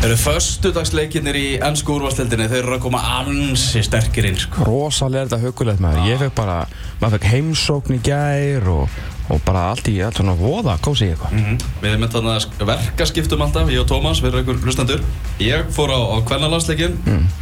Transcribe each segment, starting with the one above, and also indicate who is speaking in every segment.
Speaker 1: eru föstudagsleikinnir í ennsku úrvarsleildinni, þeir eru að koma ansi sterkir inn sko.
Speaker 2: Rosalega er þetta hugulegt maður. Ég fekk bara, maður fekk heimsókn í gær og, og bara allt í allt svona voða, kósi ég eitthvað.
Speaker 1: Mm Við erum með þarna verkaskiptum alltaf, ég og Tómas, við erum einhver hlustandur. Ég fór á, á kvennalansleikin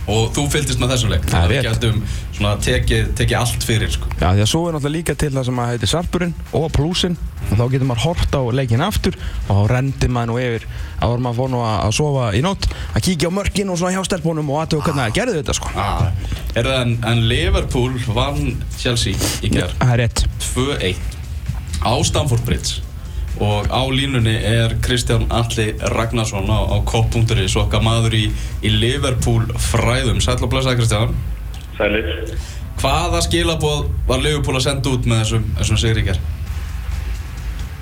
Speaker 1: og þú fylgdist með þessum leik.
Speaker 2: Það er
Speaker 1: Við
Speaker 2: rétt.
Speaker 1: gætum svona tekið teki allt fyrir sko.
Speaker 2: Já, því að svo er náttúrulega líka til það sem að heitir sarpurinn og plúsinn og þá getur maður hort á leikin aftur og þá rendir maður nú yfir áður maður fór nú að, að sofa í nótt að kíkja á mörkin og svona hjá stelpunum og aðtöku hvernig það gerði þetta sko.
Speaker 1: Ah. Er það en, en Liverpool vann Chelsea í gerð
Speaker 2: Það er rétt.
Speaker 1: 2-1 á Stamford Bridge og á línunni er Kristján Alli Ragnarsson á, á og okkar maður í, í Liverpool fræðum Sæll og blessaði Kristján
Speaker 3: Sælir.
Speaker 1: Hvaða skilaboð var Liverpool að senda út með þessum, þessum sigríkjar?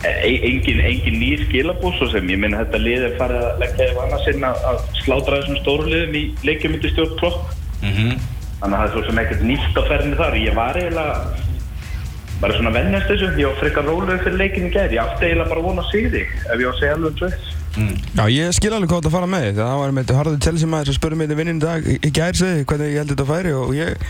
Speaker 3: E engin, engin ný skilabús svo sem ég minna þetta lið er farið að leggja yfir annars inn að, slátra þessum stóru liðum í leikjumyndi stjórn klopp.
Speaker 1: Mm
Speaker 3: Þannig að það er svo sem ekkert nýtt á ferðinni þar. Ég var eiginlega bara svona að vennjast þessu. Ég var frekar rólega fyrir leikinu í gerð. Ég átti eiginlega bara að vona sigri ef ég á að segja alveg um tveit.
Speaker 2: Já, ég skil alveg hvað þetta fara með því það var með harðið Chelsea maður sem spurði mig þetta vinnin í dag í gær segi hvernig ég held þetta færi og ég,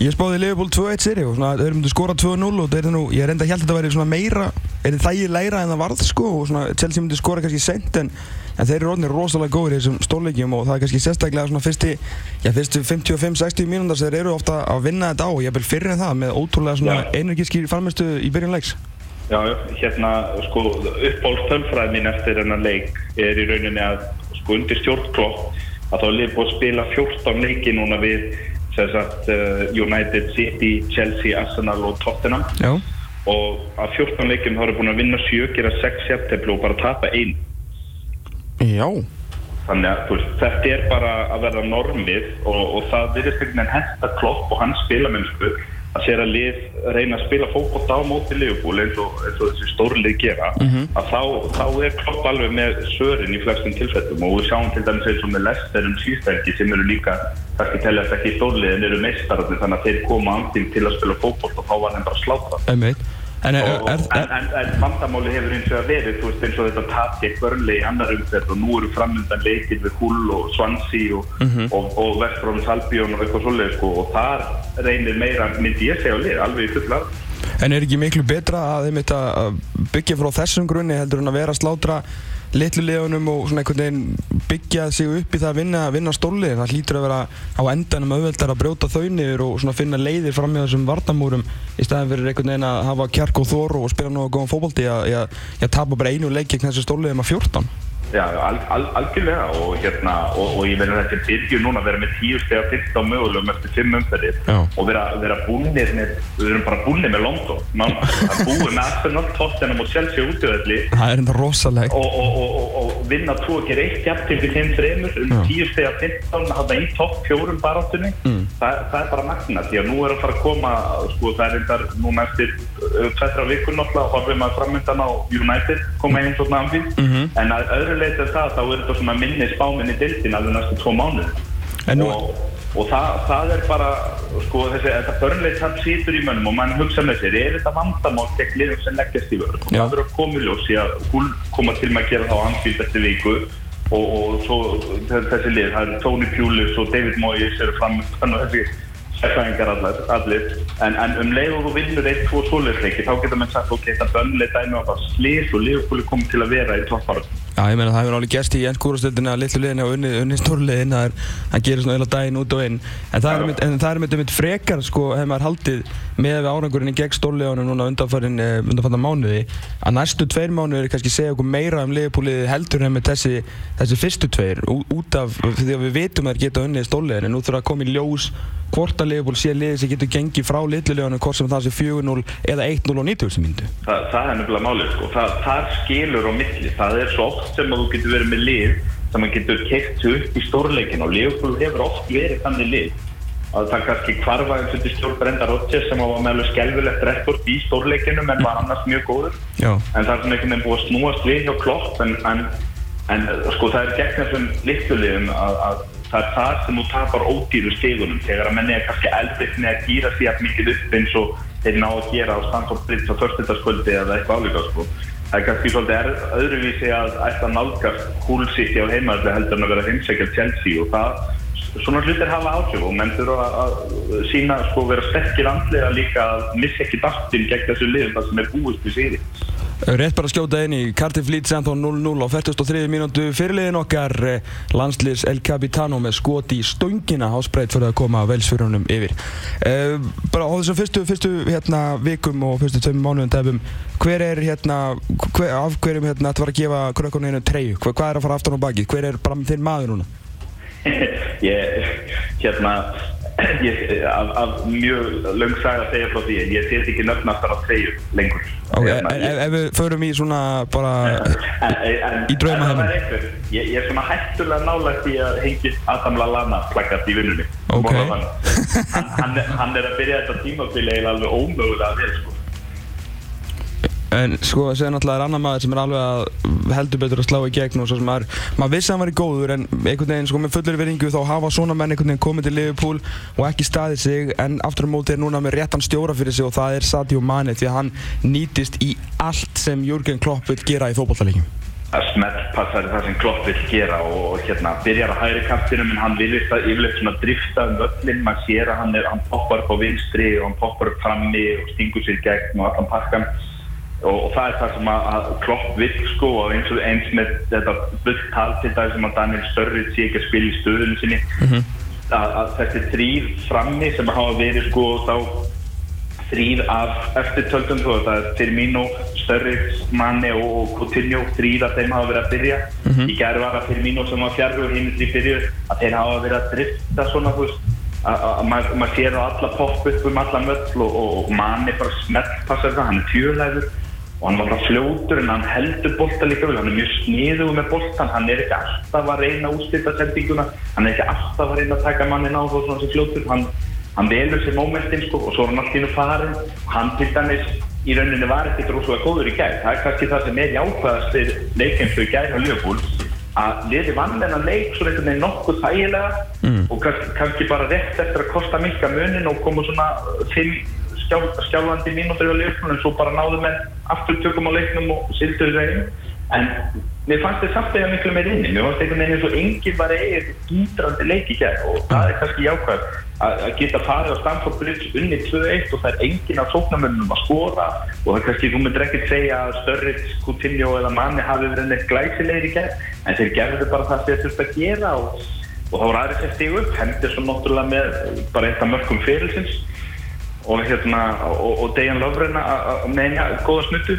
Speaker 2: ég spáði Liverpool 2-1 seri og svona þeir myndu skora 2-0 og þeir eru nú, ég reynda að held þetta væri svona meira er þægilegra en það varð sko og svona Chelsea myndi skora kannski sent en, en þeir eru orðinir rosalega góður í þessum stórleikjum og það er kannski sérstaklega svona fyrsti já, fyrstu 55-60 mínúndar sem þeir eru ofta að vinna þetta á og ég vil fyrir en það með ótrúlega svona energiski farmestu í byrjun leiks.
Speaker 3: Já, hérna, sko, uppbólstölfræð mín eftir þennan leik er í rauninni að, sko, undir stjórn klopp að þá er búið að spila 14 leiki núna við, sagt, uh, United City, Chelsea, Arsenal og Tottenham.
Speaker 2: Já,
Speaker 3: og að 14 leikjum þá eru búin að vinna 7, gera 6 jæftefli og bara tapa 1.
Speaker 2: já,
Speaker 3: Þannig að, veist, þetta er bara að verða normið og, og það virðist einhvern veginn henta klopp og hans spilamennsku að sér að lið reyna að spila fókbótt á móti Liverpool eins og, eins og þessi stórlið gera að þá, þá er klopp alveg með sörin í flestum tilfellum og við sjáum til dæmis eins og með Lester um síðstæðingi sem eru líka kannski teljast ekki stórlið en eru meistararnir þannig að þeir koma andinn til að spila fókbótt og þá var þeim bara
Speaker 2: einmitt En er,
Speaker 3: og,
Speaker 2: er,
Speaker 3: en,
Speaker 2: er,
Speaker 3: en, en vandamáli hefur eins og að verið þú veist eins og þetta tap gegn börnli í annar umferð og nú eru framöndan leikir við Hull og Swansea og, og, og Vestbróms Albion og eitthvað svoleið sko, og þar reynir meira myndi ég segja á lið, alveg í fullar
Speaker 2: En er ekki miklu betra að að byggja frá þessum grunni heldur en að vera að slátra litlu liðunum og svona einhvern veginn byggja sig upp í það að vinna, vinna stólið. Það hlýtur að vera á endanum auðveldar að brjóta þau niður og svona finna leiðir fram í þessum varnamúrum í staðin fyrir einhvern veginn að hafa kjark og þor og spila að góðan fótbolti að, tapa bara einu leik gegn þessu stóliðum að 14
Speaker 3: Já, al, al, algjörlega og, hérna, og, og ég verður þetta byrju núna að vera með tíu steg að fyrsta á mögulegum eftir fimm umferðir
Speaker 2: Já.
Speaker 3: og vera, vera búnir með, við erum bara búnir með London nána, að búið með Arsenal, Tottenham og Chelsea útöðalli
Speaker 2: Það er enda rosaleg
Speaker 3: og, og, og, og, og vinna tvo og gera eitt jafn til við þeim þreymur um
Speaker 2: Já.
Speaker 3: tíu steg að 15 hafa í topp fjórum baráttunni
Speaker 2: Mm.
Speaker 3: það, það er bara magna því að nú er að fara að koma sko það er einhver núna eftir uh, tveitra vikun náttúrulega horfum maður framöndan á United koma heim svona anfíð
Speaker 2: Mhm.
Speaker 3: en að öðru leiti en það þá er þetta svona minni spáminn í dildin alveg næstu tvo mánuð
Speaker 2: En nú-
Speaker 3: og, og það, það er bara sko þessi, þetta börnleit það sýtur í mönnum og mann hugsa með sér, er þetta vandamál gegn liðum sem leggjast í vörð og það verður koma í að hún koma til með að gera þá anfíld eftir viku og, og svo þessi lið, það eru Tony Pulis og David Moyes eru fram þannig að þessi sérfæðingar allir, allir. En, en um leið og þú vinnur eitt, tvo svoleiðsleiki þá getur mann sagt ok, þetta dæmi var bara slís og liðbúli komið til að vera í toppar
Speaker 2: Já, ég meina það hefur alveg gerst í ennsku úrstöldinni að litlu liðinni og unni, unni stórliðin það, er- það gerir svona eða daginn út og inn. En það er en það er mitt, mitt frekar sko hefur maður haldið með við árangurinn í gegn stórliðunum núna undanfarin eh, undanfarnar mánuði að næstu tveir mánuðir kannski segja okkur meira um liðbúliðið heldur en með þessi, þessi fyrstu tveir út af því að við vitum að þeir geta unnið stórliðin en nú þurfa að koma í ljós hvort að liðból sé liðið sem getur gengið frá litlu liðunum hvort sem það sé 4-0 eða 1-0 á 90 myndu
Speaker 3: Þa, það er nefnilega málið sko. það, það skilur á milli. Það er svo oft sem að þú getur verið með lið sem að getur keitt upp í stórleikin og Leopold hefur oft verið þannig lið að það kannski kvarfa eins og til stjórn Brenda Rodgers sem var með alveg skelvilegt rekord í stórleikinum en var annars mjög góður.
Speaker 2: Já,
Speaker 3: en það er svona einhvern veginn búið að snúast við hjá Klopp en, en, en sko það er gegn þessum litlulegum að, að það er það sem þú tapar ódýru stegunum þegar að menni er kannski eldið með að gýra því að mikið upp eins og þeir ná að gera á Stanford Bridge á förstöldarskvöldi eða eitthvað álíka sko. Það er kannski svolítið öðruvísi að ætta nálgast City á heimaðlega heldur en að vera heimsækja Chelsea og það svona hlutir hafa áhrif og menn þurfa að sína sko vera sterkir andlega líka að missa ekki dættin gegn þessu liðum það sem er búist við síði.
Speaker 2: Rétt bara að skjóta inn í Cardiff Leeds ennþá 0-0 á 43. mínútu fyrirliðin okkar eh, landsliðs El Capitano með skot í stöngina hásbreyt fyrir að koma velsfyrunum yfir. Uh, bara á þessum fyrstu, fyrstu hérna, vikum og fyrstu tveim mánuðum tefum, hver er hérna, hver, af hverjum hérna þetta var að gefa krökkunni einu treyju? Hver, hvað er að fara aftan á baki? Hver er bara þinn maður núna?
Speaker 3: ég, hérna, ég, af, af mjög laung saga að segja frá því en ég set ekki nöfnastar á treyju lengur.
Speaker 2: Ok,
Speaker 3: Hérna,
Speaker 2: ef, ef við förum í svona bara
Speaker 3: En, en,
Speaker 2: Í
Speaker 3: en var einhver. Ég, ég er svona hættulega nálægt í að hengi Adam Lallana plakast í vinnunni.
Speaker 2: Ok.
Speaker 3: Hann, hann, hann er að byrja þetta eiginlega alveg ómögulega vel sko.
Speaker 2: En sko það segja náttúrulega er annar maður sem er alveg að heldur betur að slá í gegn og svo sem maður, maður vissi að hann var í góður en einhvern veginn sko með fullir viðringu þá hafa svona menn einhvern veginn komið til Liverpool og ekki staðið sig en aftur á móti er núna með réttan stjóra fyrir sig og það er Sadio Mane því að hann nýtist í allt sem Jürgen Klopp vil gera í fótballtaleikjum.
Speaker 3: að smelt passar það sem Klopp vil gera og, hérna byrjar að hægri kantinum en hann virðist að yfirleitt svona drifta um völlin, maður sér að hann, er, hann poppar upp á vinstri og hann poppar upp frammi og stingur sér gegn og allan pakkan og, og það er það sem að, að Klopp vil sko og eins og eins með þetta bulltal til það sem að Daniel Sturridge sé ekki að spila í stöðunum sinni. Að, að þessi þrýr frammi sem hafa verið sko þá þrýr af eftirtöldum þú veist, er Firmino, Sturridge, Mane og Coutinho, þrýr af þeim hafa verið að byrja. Í gerð var að Firmino sem var fjarr og hinn þrý byrju að þeir hafa verið að drifta svona þú veist að að- að maður sér á alla popp upp um alla möll og, og, Mane bara smelt passar það, hann er tjölæður og hann var bara fljótur en hann heldur bolta líka vel, hann er mjög sniðuð með boltan, hann er ekki alltaf að reyna að úrstýta sendinguna, hann er ekki alltaf að reyna að taka mannin á þó svona sem fljótur, hann, hann velur sér mómentin sko og svo er hann allt í nú farin og hann til dæmis í rauninni var ekkert rosalega góður í gæð, það er kannski það sem er jákvæðast fyrir leikjumstu í gæð á Liverpool að liði vann þennan leik svo einhvern veginn nokkuð þægilega. Og kannski, kannski bara rétt eftir að kosta mikka munin og koma svona uh, fimm skjál, skjálfandi mínútur en svo bara náðu menn aftur tökum á leiknum og silduðu veginn en mér fannst þið samt eða miklu meir inni. Mér fannst einhvern veginn eins og enginn var eigið gítrandi leik í gerð og það er kannski jákvæð að að geta farið á Stamford Bridge unni 2-1 og það er enginn af sóknarmönnum að skora. Og það er kannski, þú myndir ekkert segja að Sturridge, Coutinho eða Manni hafi verið neitt glæsilegir í gerð en þeir gerðu bara það sem þeir þurfti að gera og, og þá var aðrið sem stígu upp. Henderson náttúrulega með bara eitt af mörgum fyrirlsins og hérna og, og Dejan Lovren að meina góða snuttu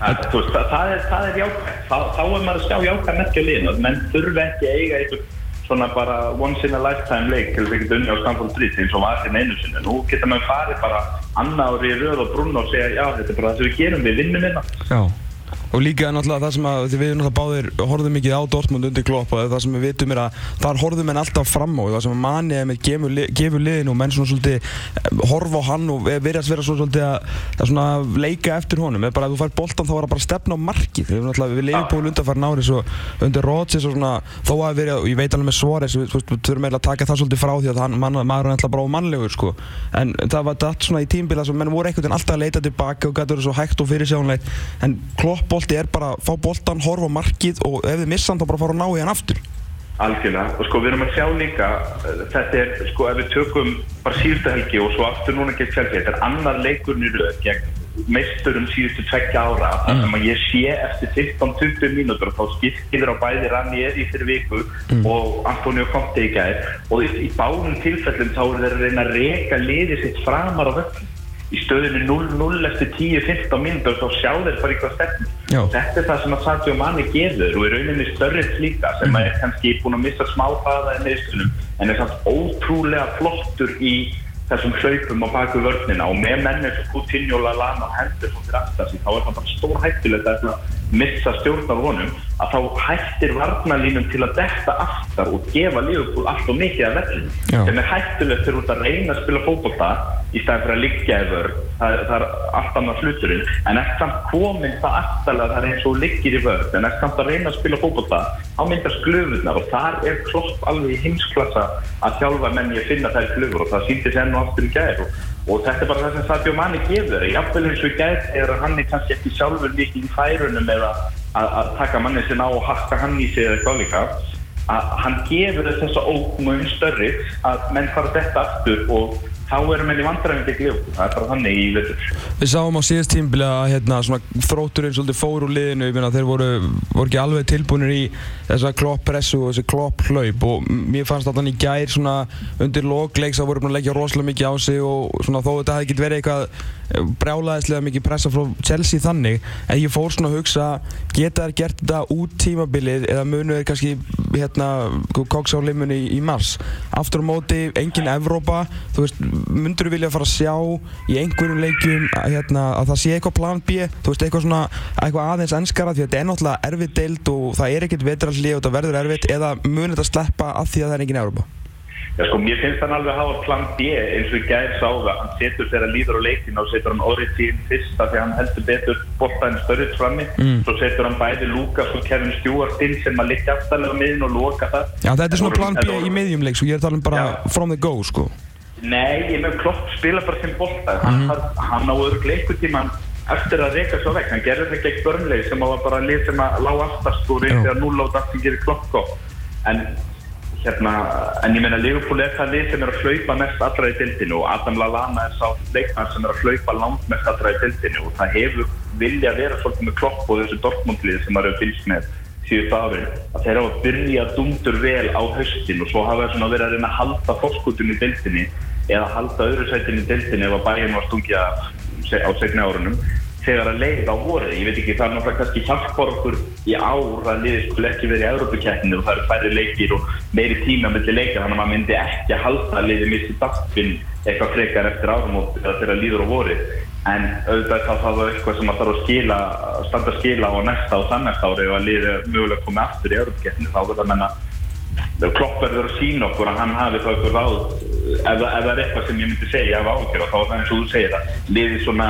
Speaker 3: það, þú veist, það, það er, það er jákvæð þá, þá er maður að sjá jákvæð merkja liðin og menn þurfi ekki að eiga eitthvað svona bara once in a lifetime leik til þess að geta unni á Stamford Bridge eins og var hérna einu sinni nú geta maður farið bara annað ári í röð og brunn og segja já þetta er bara það sem við gerum við vinnum hérna.
Speaker 2: Já. Og líka náttúrulega það sem að við náttúrulega báðir horfðum mikið á Dortmund undir Klopp og það sem við vitum er að þar horfðum menn alltaf fram á það sem að manni er með gefur, li, gefur liðin og menn svona svolítið eh, horfa á hann og verðast vera svona svolítið að, að svona leika eftir honum. Eða bara að þú fær boltan þá var það bara að stefna á markið. Við náttúrulega við leifum på undarfærin ári svo undir Rodgers og svona þó að verið og ég veit alveg með Suárez við, við, við þurfum eiginlega að taka það svolítið frá því að hann, man, maður er alltaf bara ómannlegur sko. En það var þetta svona í tímbila sem menn voru einhvern veginn alltaf að leita tilbaka og gæti verið svo hægt og fyrirsjónlegt en kloppbolti er bara fá boltan, horfa á markið og ef þið missa hann þá bara fara að ná í hann aftur.
Speaker 3: Algjörlega, og sko við erum að sjá líka uh, þetta er, sko ef við tökum bara síðustu helgi og svo aftur núna gegn Chelsea þetta er annar leikurinn í röð gegn meisturum síðustu tveggja ára. Þar sem að ég sé eftir 15-20 mínútur og þá skiptir á bæði Ranier í fyrir viku og Antonio Conte í gær. Og í, í báðum tilfellum þá eru þeir að reyna að reka liðið sitt framar á völlum í stöðinu 0-0 eftir 10-15 mínútur þá sjá þeir bara eitthvað stefn
Speaker 2: Já.
Speaker 3: þetta er það sem að Sadio Mani gefur og í rauninni störrið líka sem að er kannski búin að missa smá hraða í meðslunum en er samt ótrúlega flottur í þessum hlaupum á baku vörnina og með mennir sem Coutinho, Lallana og Henderson fyrir aftar sig þá er það bara stór hættulegt að missa stjórn af honum að þá hættir varnalínum til að detta aftar og gefa Liverpool allt og mikið af
Speaker 2: Já.
Speaker 3: sem er hættulegt þegar þú ert að reyna að spila fótbolta í stæðan fyrir að liggja yfir það, það er allt annað hluturinn. En eftir samt komin það aftalega það er eins og liggir í vörð en eftir samt að reyna að spila fótbolta þá myndast glöfurnar og þar er klopp alveg í heimsklassa að þjálfa menn í að finna þær glöfur og það síndi sér enn og aftur í gær. Og og þetta er bara það sem Sadio Mani gefur jafnvel eins og gæt er að hann er kannski ekki sjálfur mikið í færunum eða að, að taka manni sinna á og hakka hann í sig eða eitthvað líka að hann gefur þessa ógmum störri að menn fara þetta aftur og þá erum við í vandræðin gegn Liverpool, það er bara þannig í veitur.
Speaker 2: Við sáum á síðast tímbili að hérna, þrótturinn svolítið fór úr liðinu, meina þeir voru, voru ekki alveg tilbúinir í þessa klopp-pressu og þessi klopp-hlaup. Og mér fannst að hann í gær svona undir logleiks að voru búin að leggja rosalega mikið á sig og svona þó þetta hefði ekki verið eitthvað brjálæðislega mikið pressa frá Chelsea þannig en ég fór svona að hugsa geta þær gert þetta út tímabilið eða munu þeir kannski hérna koks á limunni í mars aftur á móti, engin Evrópa þú veist, myndur þú vilja fara að sjá í einhverjum leikjum að, hérna, að það sé eitthvað plan B, þú veist, eitthvað svona eitthvað aðeins ennskara því að þetta er náttúrulega erfið deild og það er ekkert vetrallið og þetta verður erfitt eða munir þetta sleppa af því að það er engin Európa?
Speaker 3: Já sko, mér finnst hann alveg að hafa plan B eins og ég gæði sá það, hann setur þeirra líður á leikinu og setur hann orðið tíðin fyrsta því hann heldur betur bortaðin störrið frammi. Mm. svo setur hann bæði Lukas og Kevin Stewart inn sem að liggja aftalega miðin og loka það
Speaker 2: Já, þetta er svona plan B í miðjumleik, sko, ég er talað um bara Já. from the go, sko.
Speaker 3: Nei, ég með klopp spila bara sem bolta. Mm hann, hann á öðru leikutíman eftir að reyka svo vekk hann gerði þetta gegn börnleik sem var bara lið sem að lág aftast og reyndi að núla át allt sem gerir klopp en hérna, en ég meina Liverpool er það lið sem er að hlaupa mest allra í dildinu og Adam Lallana er sá leikmann sem er að hlaupa langt mest allra í dildinu og það hefur vilja að vera svolítið með klopp og þessu Dortmund-lið sem eru fylgst með síðust árið að þeir hafa byrjað dundur vel á höstin og svo hafa það verið að reyna að halda fórskutun í dildinu eða halda öðru sætin í deltinn ef að bæinn var stungja á segna árunum þegar að leiða á vorið. Ég veit ekki, það er náttúrulega kannski hjálpar okkur í ár að liðið skulle ekki verið í Európa-kjættinu og það eru færri leikir og meiri tíma mellir leikar þannig að maður myndi ekki að halda að liðið missi dagfinn eitthvað frekar eftir árum og þegar það líður á vorið. En auðvitað þá það var eitthvað sem maður þarf að skila, standa að skila á næsta og þannægt ári og að liðið mögulega komið aftur í Európa-kjættinu þá verður það menna Klopp verður að sína okkur að hann hafi þá eitthvað ráð ef, ef það er eitthvað sem ég myndi segja af ágjör og þá er það eins og þú segir það liðið svona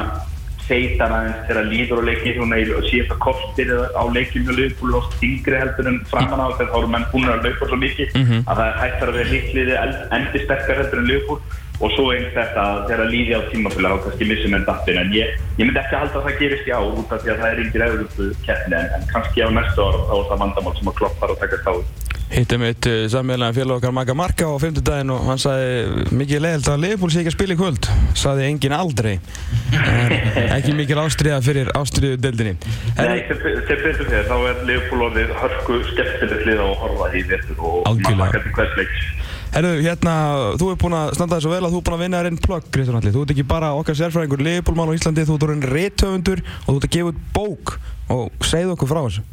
Speaker 3: feitar aðeins þegar líður á leikið og síðan það kostir á leikinu lögbúl og stingri heldur en framan á þegar þá eru menn búin að lögpa svo mikið mm -hmm. að það hættar að vera líkliði endi sterkar heldur en lögbúl og svo eins þetta þegar líði á tímafélag og kannski missum enn dættin en ég, ég myndi ekki að halda að það gerist í ár út af því að það er yngir auðvitað keppni en, en kannski á næstu ár þá er það vandamál sem að kloppar og taka stáð
Speaker 2: Hittum eitt uh, sammeðlega félag okkar Magga Marka á 5. daginn og hann sagði mikið leiðilt að Leopold sé ekki að spila í kvöld sagði engin aldrei ekki mikil ástriða fyrir ástriðu deildinni
Speaker 3: Nei, til betur þegar þá er Leopold orðið hörku skemmtilegt lið á horfa í vettur og makka til hvers leiks
Speaker 2: Herru, hérna, þú hefur búin að standa þess að vel að þú hefur búin að vinna þér einn plögg, Kristján Alli. Þú ert ekki bara okkar sérfræðingur Leopoldmann á Íslandi, þú ert orðin réttöfundur og þú ert að gefa út bók og segð okkur frá þessu.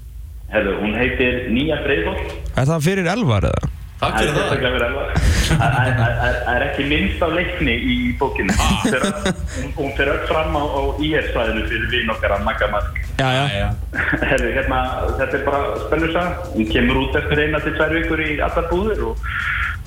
Speaker 3: Herru, hún heitir Nýja Freyðholt.
Speaker 2: Er það fyrir elvar eða?
Speaker 1: Takk fyrir það.
Speaker 3: Það er fyrir elvar. Það er ekki minnst af leikni í bókinu. Ah. Hún fyrir öll fram á, á íhersvæðinu fyrir vinn okkar að Magga Mark.
Speaker 2: Já, já. já.
Speaker 3: Herru, hérna, þetta er bara spennursa. Hún kemur út eftir eina til tvær vikur í allar búður og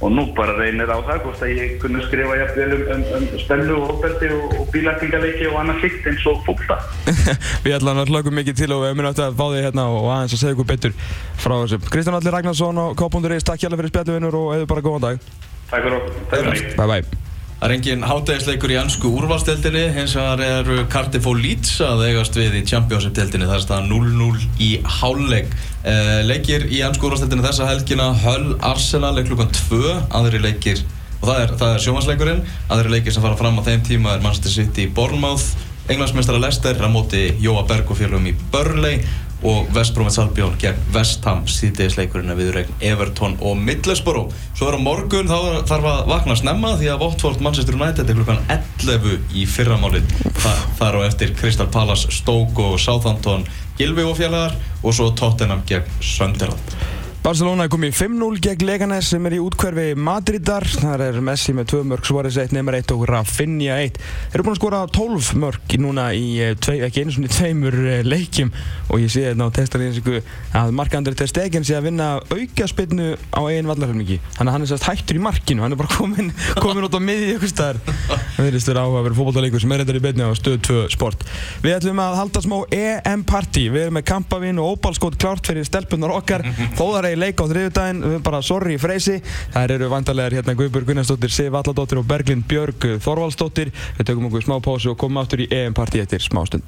Speaker 3: og nú bara reynir á það hvort að ég kunni skrifa jafnvel um, um, um spennu og hópeldi og, og bílæktingaleiki og annað slikt eins og fólkta.
Speaker 2: Við ætlum að hlögum mikið til og við munum eftir að fá þig hérna og aðeins að segja ykkur betur frá þessu. Kristján Alli Ragnarsson og K.is, takk hjálpa fyrir spjalluvinnur og hefur bara góðan dag.
Speaker 3: Takk fyrir okkur.
Speaker 2: Takk fyrir okkur. Bye bye.
Speaker 1: Það er engin hátægisleikur í ennsku úrvalstildinni, hins vegar eru Cardiff og Leeds að eigast við í Championship-tildinni, það er staðan 0-0 í háluleik. Eh, leikir í ennsku úrvalstildinni þessa helgina, Hull Arsenal er klukkan 2, aðri leikir, og það er, er sjómasleikurinn, aðri leikir sem fara fram á þeim tíma er Manchester City í Bournemouth, Englandsmeistara Leicester er á móti Jóa Berg og félagum í Burnley og West Bromwich Albion gegn West Ham síðdegisleikurinn að viðregn Everton og Middlesbrough. Svo er á morgun þá þarf að vakna snemma því að Watford Manchester United er klukkan 11 í fyrramálið. Þa, þar á eftir Crystal Palace, Stoke og Southampton Gilvi og félagar og svo Tottenham gegn Sunderland.
Speaker 2: Barcelona er komið 5-0 gegn Leganes sem er í útkverfi Madridar. Þar er Messi með 2 mörg, Suárez 1, Neymar 1 og Rafinha 1. Þeir eru búin að skora 12 mörg núna í, eh, tvei, ekki einu svona tveimur eh, leikjum og ég sé þetta á testarlýsingu að Mark-André Ter Stegen sé að vinna aukaspinnu á einn vallarhörningi. Þannig að hann er sérst hættur í markinu, hann er bara komin, komin út á miði ykkur staðar. Það verðist vera áhuga að vera fókbóltaleikur sem er reyndar í beinni á stöð 2 sport. Við ætlum að halda smá EM-party. Við erum með kampavinn og óbálskót klárt fyrir stelpunar okkar. Þó það fara í leik á þriðudaginn, við bara sorry freysi. Það eru vantarlegar hérna Guðbjörg Gunnarsdóttir, Sif Alladóttir og Berglind Björg Þorvaldsdóttir. Við tökum okkur smá pásu og komum aftur í EM-partí eftir smá stund.